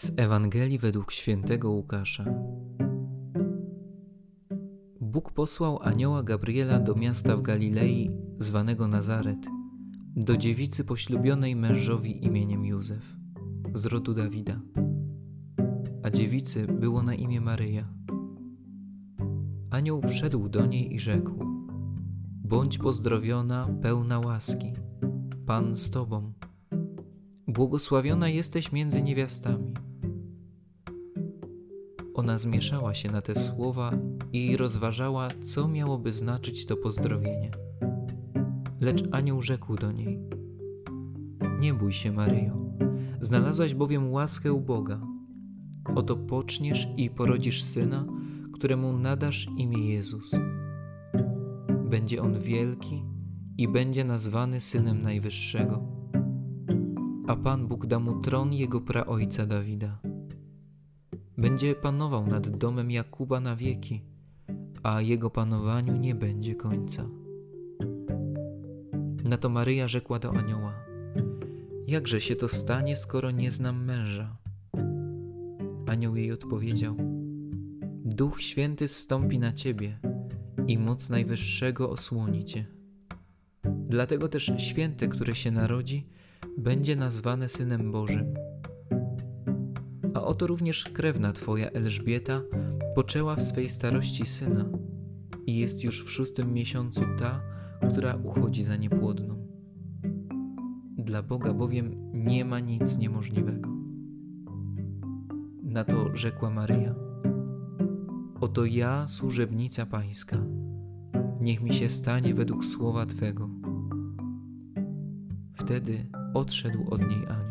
Z Ewangelii według świętego Łukasza. Bóg posłał anioła Gabriela do miasta w Galilei, zwanego Nazaret, do dziewicy poślubionej mężowi imieniem Józef, z rodu Dawida. A dziewicy było na imię Maryja. Anioł wszedł do niej i rzekł: Bądź pozdrowiona, pełna łaski, Pan z tobą. Błogosławiona jesteś między niewiastami. Ona zmieszała się na te słowa i rozważała, co miałoby znaczyć to pozdrowienie. Lecz anioł rzekł do niej: Nie bój się, Maryjo, znalazłaś bowiem łaskę u Boga. Oto poczniesz i porodzisz syna, któremu nadasz imię Jezus. Będzie on wielki i będzie nazwany synem Najwyższego. A Pan Bóg da mu tron jego praojca Dawida będzie panował nad domem Jakuba na wieki, a jego panowaniu nie będzie końca. Na to Maryja rzekła do anioła: Jakże się to stanie, skoro nie znam męża? Anioł jej odpowiedział: Duch Święty zstąpi na ciebie i moc Najwyższego osłoni cię. Dlatego też święte, które się narodzi, będzie nazwane Synem Bożym a oto również krewna twoja Elżbieta poczęła w swej starości syna i jest już w szóstym miesiącu ta, która uchodzi za niepłodną. Dla Boga bowiem nie ma nic niemożliwego. Na to rzekła Maryja: Oto ja, służebnica Pańska, niech mi się stanie według słowa Twego. Wtedy odszedł od niej anioł.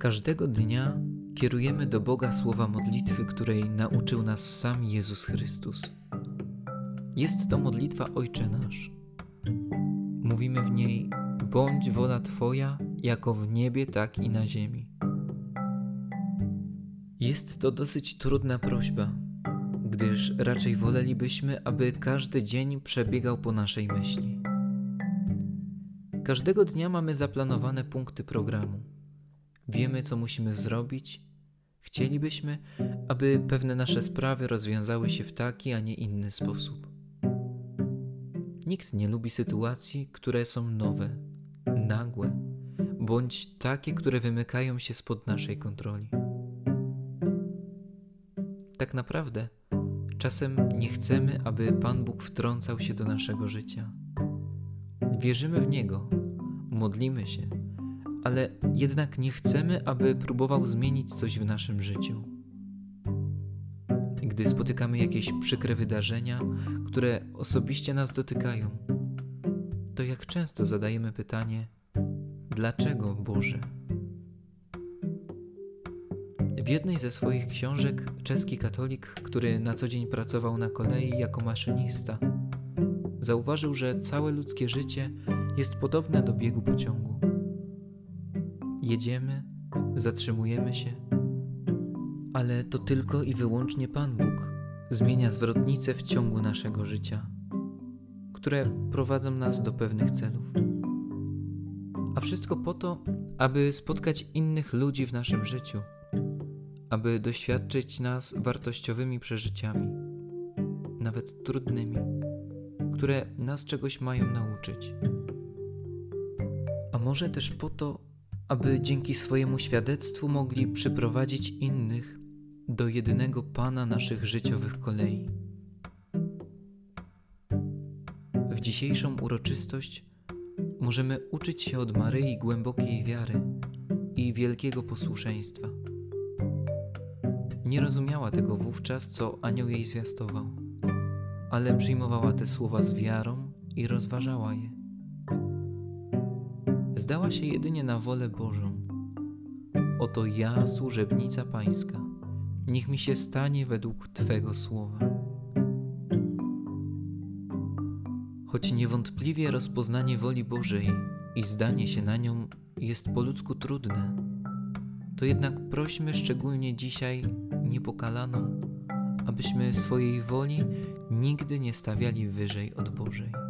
Każdego dnia kierujemy do Boga słowa modlitwy, której nauczył nas sam Jezus Chrystus. Jest to modlitwa Ojcze Nasz. Mówimy w niej: Bądź wola Twoja, jako w niebie, tak i na ziemi. Jest to dosyć trudna prośba, gdyż raczej wolelibyśmy, aby każdy dzień przebiegał po naszej myśli. Każdego dnia mamy zaplanowane punkty programu wiemy, co musimy zrobić. Chcielibyśmy, aby pewne nasze sprawy rozwiązały się w taki, a nie inny sposób. Nikt nie lubi sytuacji, które są nowe, nagłe, bądź takie, które wymykają się spod naszej kontroli. Tak naprawdę, czasem nie chcemy, aby Pan Bóg wtrącał się do naszego życia. Wierzymy w Niego, modlimy się ale jednak nie chcemy, aby próbował zmienić coś w naszym życiu. Gdy spotykamy jakieś przykre wydarzenia, które osobiście nas dotykają, to jak często zadajemy pytanie: Dlaczego Boże? W jednej ze swoich książek czeski katolik, który na co dzień pracował na kolei jako maszynista, zauważył, że całe ludzkie życie jest podobne do biegu pociągu. Jedziemy, zatrzymujemy się, ale to tylko i wyłącznie Pan Bóg zmienia zwrotnice w ciągu naszego życia, które prowadzą nas do pewnych celów. A wszystko po to, aby spotkać innych ludzi w naszym życiu, aby doświadczyć nas wartościowymi przeżyciami, nawet trudnymi, które nas czegoś mają nauczyć. A może też po to, aby dzięki swojemu świadectwu mogli przyprowadzić innych do jedynego Pana naszych życiowych kolei. W dzisiejszą uroczystość możemy uczyć się od Maryi głębokiej wiary i wielkiego posłuszeństwa. Nie rozumiała tego wówczas, co anioł jej zwiastował, ale przyjmowała te słowa z wiarą i rozważała je zdała się jedynie na wolę Bożą. Oto ja, służebnica Pańska, niech mi się stanie według Twego słowa. Choć niewątpliwie rozpoznanie woli Bożej i zdanie się na nią jest po ludzku trudne, to jednak prośmy szczególnie dzisiaj niepokalaną, abyśmy swojej woli nigdy nie stawiali wyżej od Bożej.